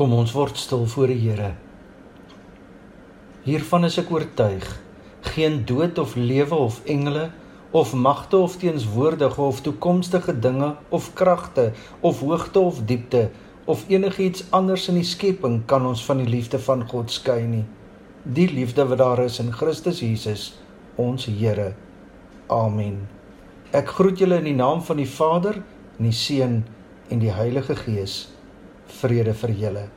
Kom ons word stil voor die Here. Hiervan is ek oortuig, geen dood of lewe of engele of magte of teenswoordige of toekomstige dinge of kragte of hoogte of diepte of enigiets anders in die skepping kan ons van die liefde van God skei nie. Die liefde wat daar is in Christus Jesus, ons Here. Amen. Ek groet julle in die naam van die Vader, en die Seun en die Heilige Gees vrede vir julle.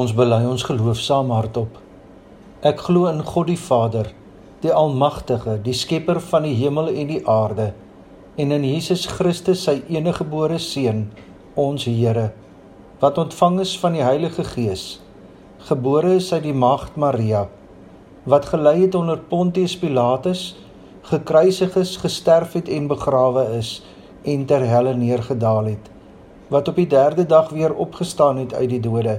Ons bely ons geloof saam hardop. Ek glo in God die Vader, die Almagtige, die Skepper van die hemel en die aarde, en in Jesus Christus, sy eniggebore Seun, ons Here, wat ontvang is van die Heilige Gees, gebore is uit die Maagd Maria, wat gelei het onder Pontius Pilatus, gekruisig is, gesterf het en begrawe is en ter helle neergedaal het, wat op die 3de dag weer opgestaan het uit die dode,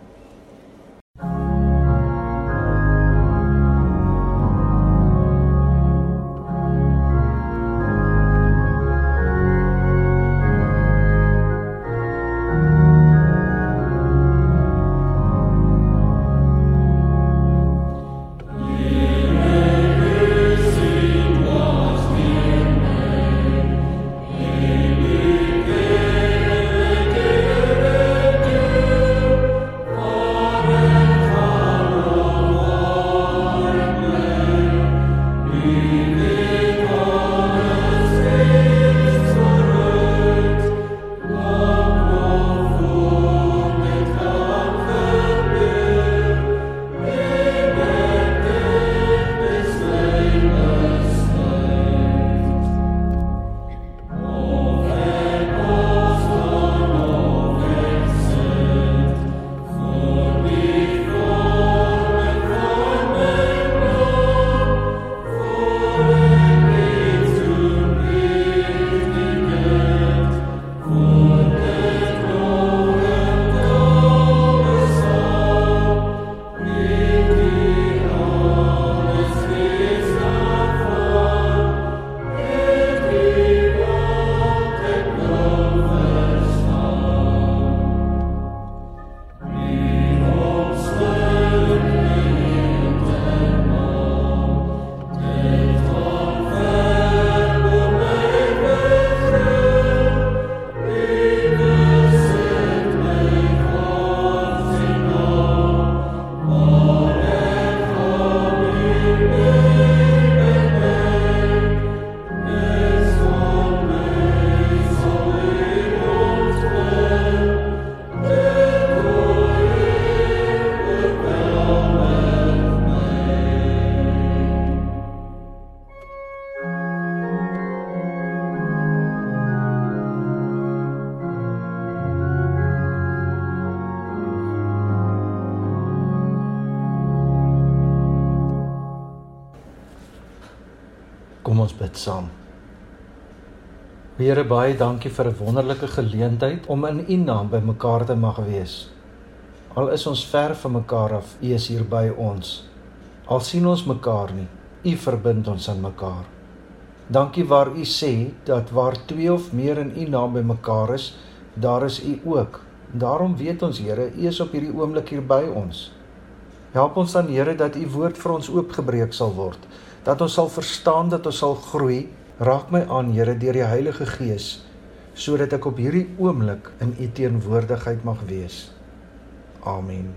Ons bid saam. Here baie dankie vir 'n wonderlike geleentheid om in U naam by mekaar te mag wees. Al is ons ver van mekaar af, U is hier by ons. Al sien ons mekaar nie, U verbind ons aan mekaar. Dankie waar U sê dat waar twee of meer in U naam by mekaar is, daar is U ook. Daarom weet ons Here, U is op hierdie oomblik hier by ons. Help ons dan Here dat U woord vir ons oopgebreek sal word, dat ons sal verstaan dat ons sal groei Raak my aan, Here, deur die Heilige Gees, sodat ek op hierdie oomblik in U teenwoordigheid mag wees. Amen.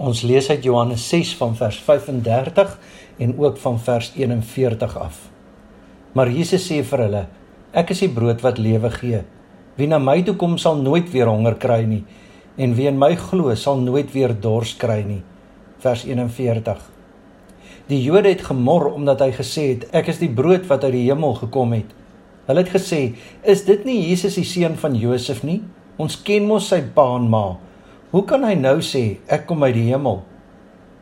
Ons lees uit Johannes 6 van vers 35 en ook van vers 41 af. Maar Jesus sê vir hulle: Ek is die brood wat lewe gee. Wie na my toe kom sal nooit weer honger kry nie en wie in my glo sal nooit weer dors kry nie. Vers 41. Die Jode het gemor omdat hy gesê het ek is die brood wat uit die hemel gekom het. Hulle het gesê, "Is dit nie Jesus die seun van Josef nie? Ons ken mos sy pa en ma. Hoe kan hy nou sê ek kom uit die hemel?"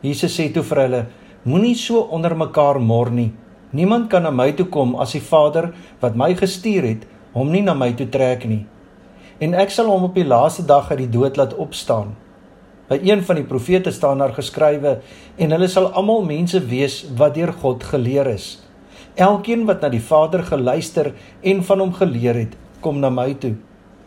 Jesus sê toe vir hulle, "Moenie so onder mekaar mor nie. Niemand kan na my toe kom as die Vader wat my gestuur het hom nie na my toe trek nie. En ek sal hom op die laaste dag uit die dood laat opstaan." By een van die profete staan daar geskrywe en hulle sal almal mense wees wat deur God geleer is. Elkeen wat na die Vader geluister en van hom geleer het, kom na my toe.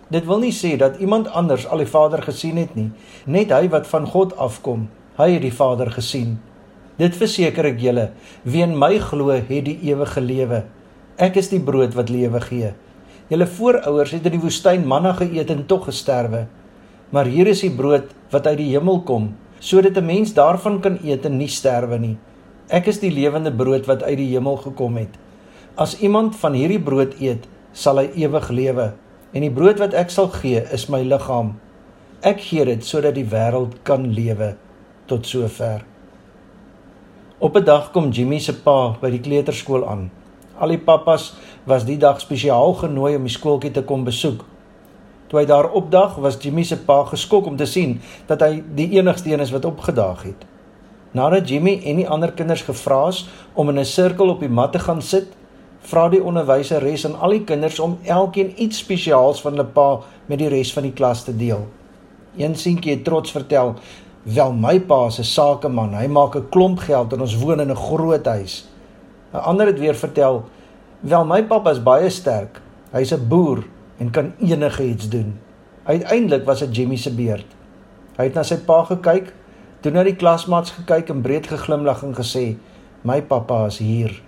Dit wil nie sê dat iemand anders al die Vader gesien het nie, net hy wat van God afkom, hy het die Vader gesien. Dit verseker ek julle, wie in my glo, het die ewige lewe. Ek is die brood wat lewe gee. Julle voorouers het in die woestyn manna geëet en tog gesterwe. Maar hier is die brood wat uit die hemel kom, sodat 'n mens daarvan kan eet en nie sterwe nie. Ek is die lewende brood wat uit die hemel gekom het. As iemand van hierdie brood eet, sal hy ewig lewe, en die brood wat ek sal gee, is my liggaam. Ek gee dit sodat die wêreld kan lewe tot sover. Op 'n dag kom Jimmy se pa by die kleuterskool aan. Al die pappas was die dag spesiaal genooi om die skooltjie te kom besoek. Toe hy daar opdag, was Jimmy se pa geskok om te sien dat hy die enigste een is wat opgedaag het. Nadat Jimmy en die ander kinders gevra is om in 'n sirkel op die mat te gaan sit, vra die onderwyseres aan al die kinders om elkeen iets spesiaals van hulle pa met die res van die klas te deel. Een seentjie het trots vertel: "Wel, my pa is 'n sakeman. Hy maak 'n klomp geld en ons woon in 'n groot huis." 'n Ander het weer vertel: "Wel, my pappa is baie sterk. Hy's 'n boer en kan enige iets doen. Uiteindelik was dit Jimmy se beurt. Hy het na sy pa gekyk, toe na die klasmaats gekyk en breed geglimlag en gesê: "My pappa is hier."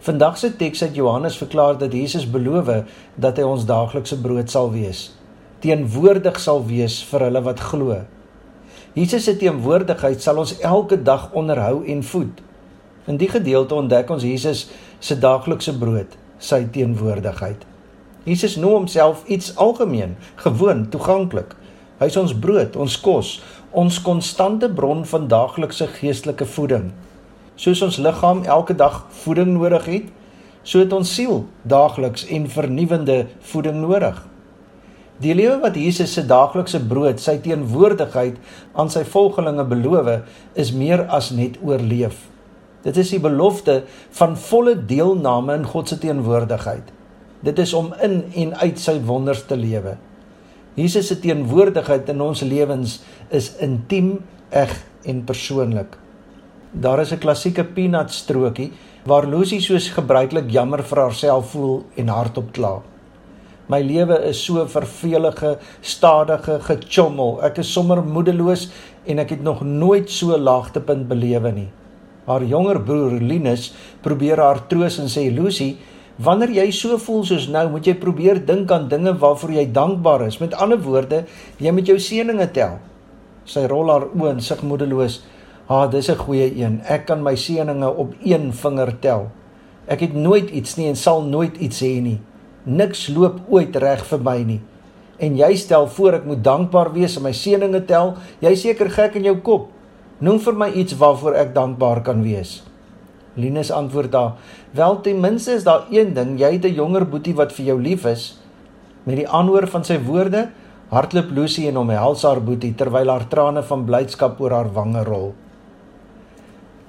Vandag se teks uit Johannes verklaar dat Jesus beloof dat hy ons daaglikse brood sal wees, teenwoordig sal wees vir hulle wat glo. Jesus se teenwoordigheid sal ons elke dag onderhou en voed. In die gedeelte ontdek ons Jesus se daaglikse brood, sy teenwoordigheid. Jesus noem homself iets algemeen, gewoon, toeganklik. Hy is ons brood, ons kos, ons konstante bron van daaglikse geestelike voeding. Soos ons liggaam elke dag voeding nodig het, so het ons siel daagliks en vernuwende voeding nodig. Die lewe wat Jesus se daaglikse brood, sy teenwoordigheid aan sy volgelinge beloof, is meer as net oorleef. Dit is die belofte van volle deelname in God se teenwoordigheid. Dit is om in en uit sy wonders te lewe. Jesus se teenwoordigheid in ons lewens is intiem, eg en persoonlik. Daar is 'n klassieke peanut strokie waar Lucy soos gebruiklik jammer vir haarself voel en hardop kla. My lewe is so vervelige, stadige gechommel. Ek is sommer moedeloos en ek het nog nooit so laagtepunt belewe nie. Haar jonger broer Linus probeer haar troos en sê Lucy, Wanneer jy so voel soos nou, moet jy probeer dink aan dinge waarvoor jy dankbaar is. Met ander woorde, jy moet jou seëninge tel. Sy rol haar oë en sig moedeloos. "Ha, ah, dis 'n goeie een. Ek kan my seëninge op een vinger tel. Ek het nooit iets nie en sal nooit iets hê nie. Niks loop ooit reg vir my nie. En jy stel voor ek moet dankbaar wees en my seëninge tel? Jy seker gek in jou kop. Noem vir my iets waarvoor ek dankbaar kan wees." Linus antwoord daar: "Wel ten minste is daar een ding, jy het 'n jonger boetie wat vir jou lief is." Met die aanhoor van sy woorde, hardloop Lucy en omhels haar boetie terwyl haar trane van blydskap oor haar wange rol.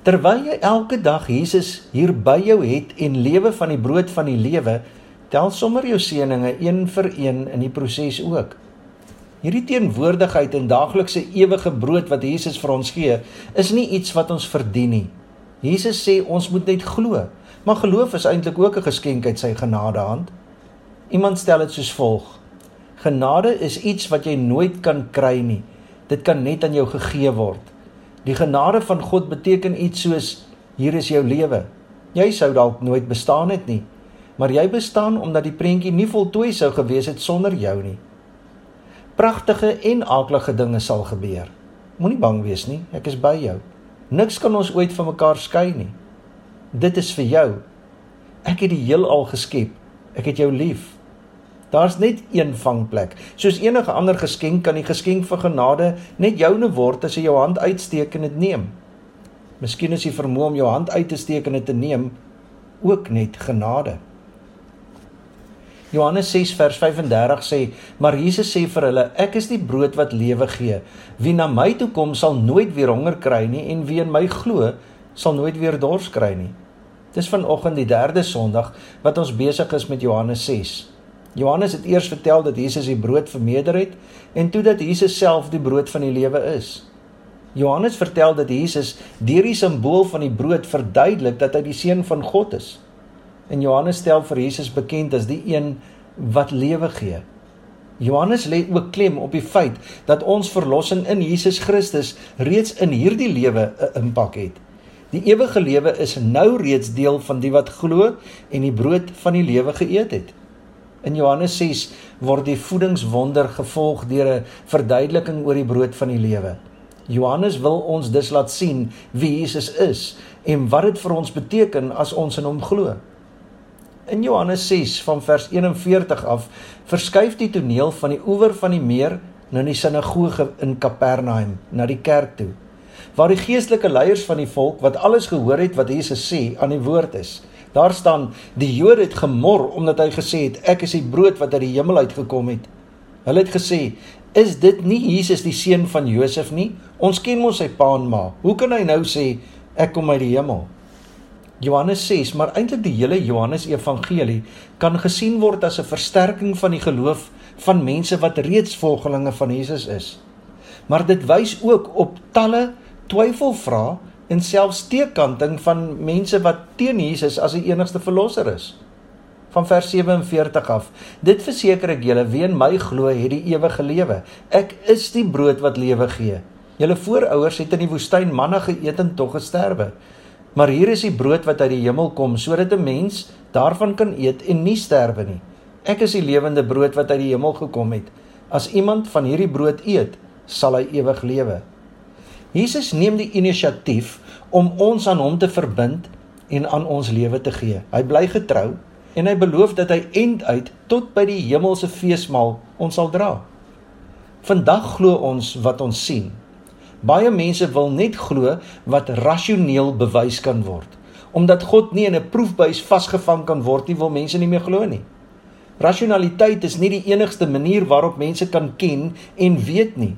Terwyl jy elke dag Jesus hier by jou het en lewe van die brood van die lewe, tel sommer jou seëninge een vir een in die proses ook. Hierdie teenwoordigheid en daaglikse ewige brood wat Jesus vir ons gee, is nie iets wat ons verdien nie. Jesus sê ons moet net glo, maar geloof is eintlik ook 'n geskenk uit sy genadehand. Iemand stel dit soos volg: Genade is iets wat jy nooit kan kry nie. Dit kan net aan jou gegee word. Die genade van God beteken iets soos hier is jou lewe. Jy sou dalk nooit bestaan het nie, maar jy bestaan omdat die prentjie nie voltooi sou gewees het sonder jou nie. Pragtige en aaklige dinge sal gebeur. Moenie bang wees nie, ek is by jou. Niks kan ons ooit van mekaar skei nie. Dit is vir jou. Ek het die heelal geskep. Ek het jou lief. Daar's net een vangplek. Soos enige ander geskenk kan die geskenk van genade net joune word as jy jou hand uitsteek en dit neem. Miskien is jy vermoë om jou hand uit te steek en dit te neem ook net genade. Johannes 6 vers 35 sê: "Maar Jesus sê vir hulle: Ek is die brood wat lewe gee. Wie na my toe kom, sal nooit weer honger kry nie en wie in my glo, sal nooit weer dors kry nie." Dis vanoggend die 3de Sondag wat ons besig is met Johannes 6. Johannes het eers vertel dat Jesus die brood vermeerder het en toe dat Jesus self die brood van die lewe is. Johannes vertel dat Jesus deur die simbool van die brood verduidelik dat hy die seun van God is. En Johannes stel vir Jesus bekend as die een wat lewe gee. Johannes lê ook klem op die feit dat ons verlossing in Jesus Christus reeds in hierdie lewe 'n impak het. Die ewige lewe is nou reeds deel van die wat glo en die brood van die lewe geëet het. In Johannes 6 word die voedingswonder gevolg deur 'n verduideliking oor die brood van die lewe. Johannes wil ons dus laat sien wie Jesus is en wat dit vir ons beteken as ons in hom glo. In Johannes 6 van vers 41 af verskuif die toneel van die oewer van die meer na die sinagoge in Kapernaum, na die kerk toe, waar die geestelike leiers van die volk wat alles gehoor het wat Jesus sê aan die woord is. Daar staan die Jode het gemor omdat hy gesê het ek is die brood wat uit die hemel uitgekom het. Hulle het gesê, "Is dit nie Jesus die seun van Josef nie? Ons ken mos sy pa en ma. Hoe kan hy nou sê ek kom uit die hemel?" Johannes 6, maar eintlik die hele Johannes Evangelie kan gesien word as 'n versterking van die geloof van mense wat reeds volgelinge van Jesus is. Maar dit wys ook op talle twyfelvrae en selfs teekanting van mense wat teen Jesus as die enigste verlosser is. Van vers 47 af. Dit verseker ek julle, wie in my glo, het die ewige lewe. Ek is die brood wat lewe gee. Julle voorouers het in die woestyn manna geëet en tog gesterwe. Maar hier is die brood wat uit die hemel kom, sodat 'n mens daarvan kan eet en nie sterwe nie. Ek is die lewende brood wat uit die hemel gekom het. As iemand van hierdie brood eet, sal hy ewig lewe. Jesus neem die inisiatief om ons aan hom te verbind en aan ons lewe te gee. Hy bly getrou en hy beloof dat hy end uit tot by die hemelse feesmaal ons sal dra. Vandag glo ons wat ons sien. Baie mense wil net glo wat rasioneel bewys kan word. Omdat God nie in 'n proefbuis vasgevang kan word nie, wil mense nie meer glo nie. Rasionaliteit is nie die enigste manier waarop mense kan ken en weet nie.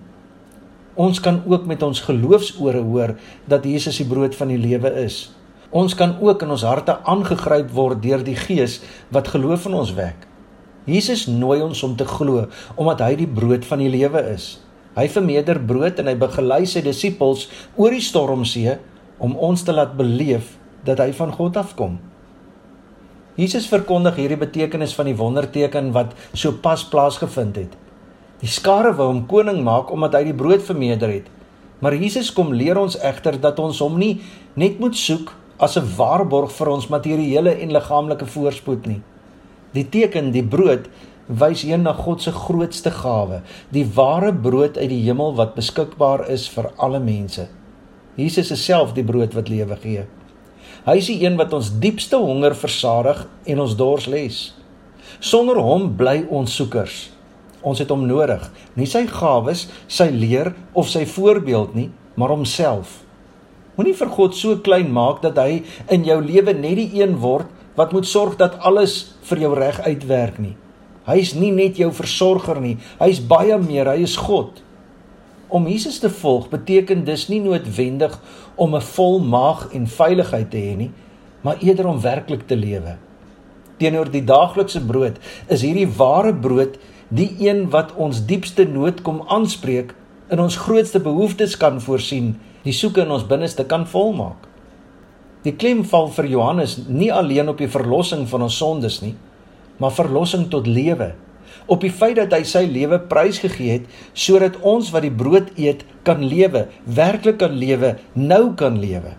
Ons kan ook met ons geloofsore hoor dat Jesus die brood van die lewe is. Ons kan ook in ons harte aangegryp word deur die Gees wat geloof in ons wek. Jesus nooi ons om te glo omdat hy die brood van die lewe is. Hy vermeerder brood en hy begelei sy disippels oor die stormsee om ons te laat beleef dat hy van God afkom. Jesus verkondig hierdie betekenis van die wonderteken wat sopas plaasgevind het. Die skare wou hom koning maak omdat hy die brood vermeerder het. Maar Jesus kom leer ons egter dat ons hom nie net moet soek as 'n waarborg vir ons materiële en liggaamlike voorspoed nie. Die teken, die brood, wys heen na God se grootste gawe, die ware brood uit die hemel wat beskikbaar is vir alle mense. Jesus is self die brood wat lewe gee. Hy is die een wat ons diepste honger versadig en ons dors les. Sonder hom bly ons soekers. Ons het hom nodig, nie sy gawes, sy leer of sy voorbeeld nie, maar homself. Moenie vir God so klein maak dat hy in jou lewe net die een word wat moet sorg dat alles vir jou reg uitwerk nie. Hy is nie net jou versorger nie, hy is baie meer, hy is God. Om Jesus te volg beteken dus nie noodwendig om 'n vol maag en veiligheid te hê nie, maar eerder om werklik te lewe. Teenoor die daaglikse brood is hierdie ware brood die een wat ons diepste nood kom aanspreek, in ons grootste behoeftes kan voorsien, die soeke in ons binneste kan volmaak. Die klem val vir Johannes nie alleen op die verlossing van ons sondes nie, maar verlossing tot lewe op die feit dat hy sy lewe prysgegee het sodat ons wat die brood eet kan lewe, werklik kan lewe, nou kan lewe.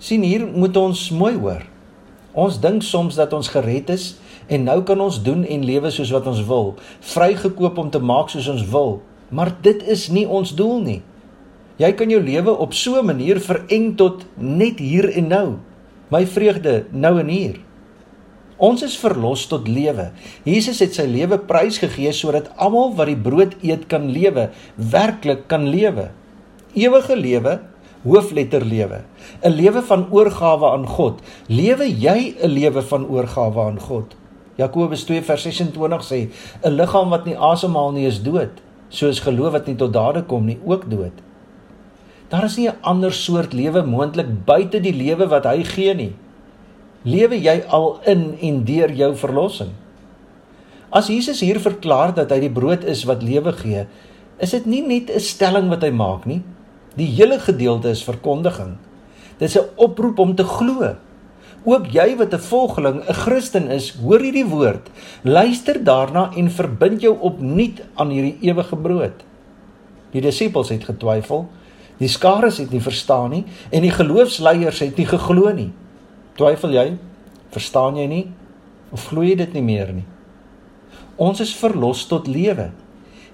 sien hier moet ons mooi hoor. Ons dink soms dat ons gered is en nou kan ons doen en lewe soos wat ons wil, vrygekoop om te maak soos ons wil, maar dit is nie ons doel nie. Jy kan jou lewe op so 'n manier vereng tot net hier en nou. My vreugde nou en hier. Ons is verlos tot lewe. Jesus het sy lewe prysgegee sodat almal wat die brood eet kan lewe, werklik kan lewe. Ewige lewe, hoofletter lewe. 'n Lewe van oorgawe aan God. Lewe jy 'n lewe van oorgawe aan God? Jakobus 2:26 sê: 'n liggaam wat nie asemhaal nie is dood, soos geloof wat nie tot dade kom nie ook dood. Daar is nie 'n ander soort lewe moontlik buite die lewe wat hy gee nie. Lewe jy al in en deur jou verlossing? As Jesus hier verklaar dat hy die brood is wat lewe gee, is dit nie net 'n stelling wat hy maak nie. Die hele gedeelte is verkondiging. Dit is 'n oproep om te glo. Ook jy wat 'n volgeling, 'n Christen is, hoor hierdie woord. Luister daarna en verbind jou opnuut aan hierdie ewige brood. Die disippels het getwyfel. Die skare het nie verstaan nie en die geloofsleiers het nie geglo nie. Twyfel jy? Verstaan jy nie? Of glo jy dit nie meer nie? Ons is verlos tot lewe.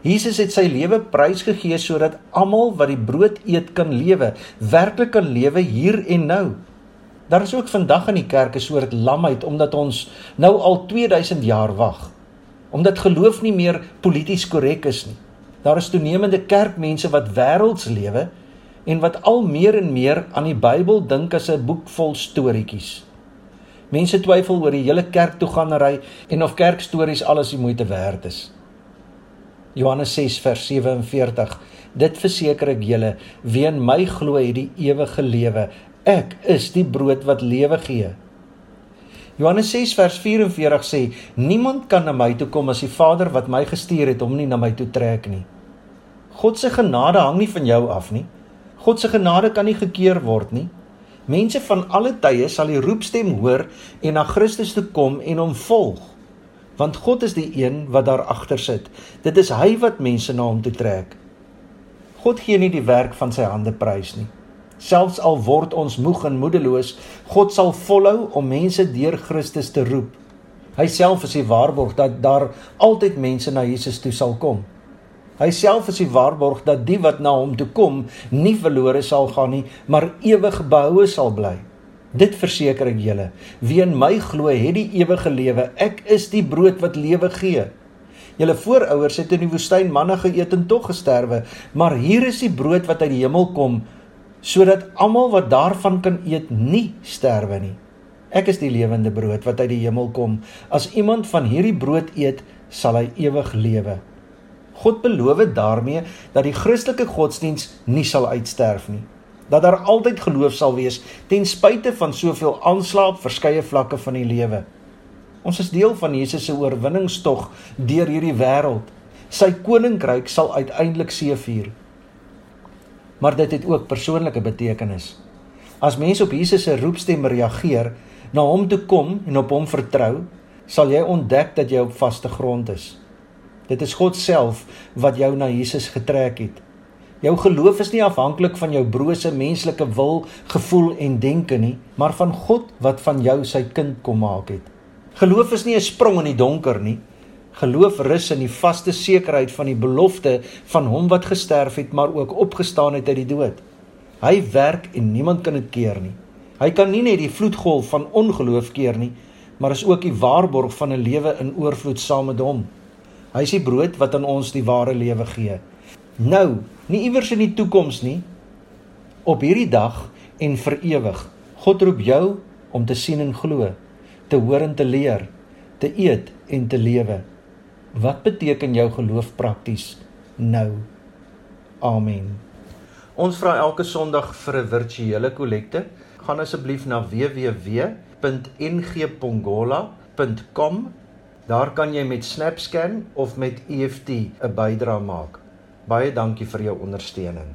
Jesus het sy lewe prysgegee sodat almal wat die brood eet kan lewe, werklik kan lewe hier en nou. Daar is ook vandag in die kerk 'n soort lamheid omdat ons nou al 2000 jaar wag. Omdat geloof nie meer polities korrek is nie. Daar is toenemende kerkmense wat wêrelds lewe en wat al meer en meer aan die Bybel dink as 'n boek vol storieetjies. Mense twyfel oor die hele kerktoegangery en of kerkstories alles die moeite werd is. Johannes 6 vers 47 Dit verseker ek julle wie in my glo het die ewige lewe. Ek is die brood wat lewe gee. Johannes 6 vers 44 sê niemand kan na my toe kom as die Vader wat my gestuur het hom nie na my toe trek nie. God se genade hang nie van jou af nie God se genade kan nie gekeer word nie. Mense van alle tye sal die roepstem hoor en na Christus toe kom en hom volg. Want God is die een wat daar agter sit. Dit is hy wat mense na hom toe trek. God gee nie die werk van sy hande prys nie. Selfs al word ons moeg en moedeloos, God sal volhou om mense deur Christus te roep. Hy self is die waarborg dat daar altyd mense na Jesus toe sal kom. Hy self is die waarborg dat die wat na hom toe kom, nie verlore sal gaan nie, maar ewig behoue sal bly. Dit verseker ek julle, wie in my glo, het die ewige lewe. Ek is die brood wat lewe gee. Julle voorouers het in die woestyn manna geëet en tog gesterwe, maar hier is die brood wat uit die hemel kom, sodat almal wat daarvan kan eet, nie sterwe nie. Ek is die lewende brood wat uit die hemel kom. As iemand van hierdie brood eet, sal hy ewig lewe. God beloof daarmee dat die Christelike godsdiens nie sal uitsterf nie. Dat daar altyd geloof sal wees ten spyte van soveel aanslae op verskeie vlakke van die lewe. Ons is deel van Jesus se oorwinningstog deur hierdie wêreld. Sy koninkryk sal uiteindelik seëvier. Maar dit het ook persoonlike betekenis. As mense op Jesus se roepstem reageer, na hom toe kom en op hom vertrou, sal jy ontdek dat jy op vaste grond is. Dit is God self wat jou na Jesus getrek het. Jou geloof is nie afhanklik van jou brose menslike wil, gevoel en denke nie, maar van God wat van jou sy kind kom maak het. Geloof is nie 'n sprong in die donker nie. Geloof rus in die vaste sekerheid van die belofte van hom wat gesterf het, maar ook opgestaan het uit die dood. Hy werk en niemand kan dit keer nie. Hy kan nie net die vloedgolf van ongeloof keer nie, maar is ook die waarborg van 'n lewe in oorvloed saam met hom. Hy is die brood wat aan ons die ware lewe gee. Nou, nie iewers in die toekoms nie, op hierdie dag en vir ewig. God roep jou om te sien en glo, te hoor en te leer, te eet en te lewe. Wat beteken jou geloof prakties nou? Amen. Ons vra elke Sondag vir 'n virtuele kollekte. Gaan asseblief na www.ngpongola.com. Daar kan jy met SnapScan of met EFT 'n bydrae maak. Baie dankie vir jou ondersteuning.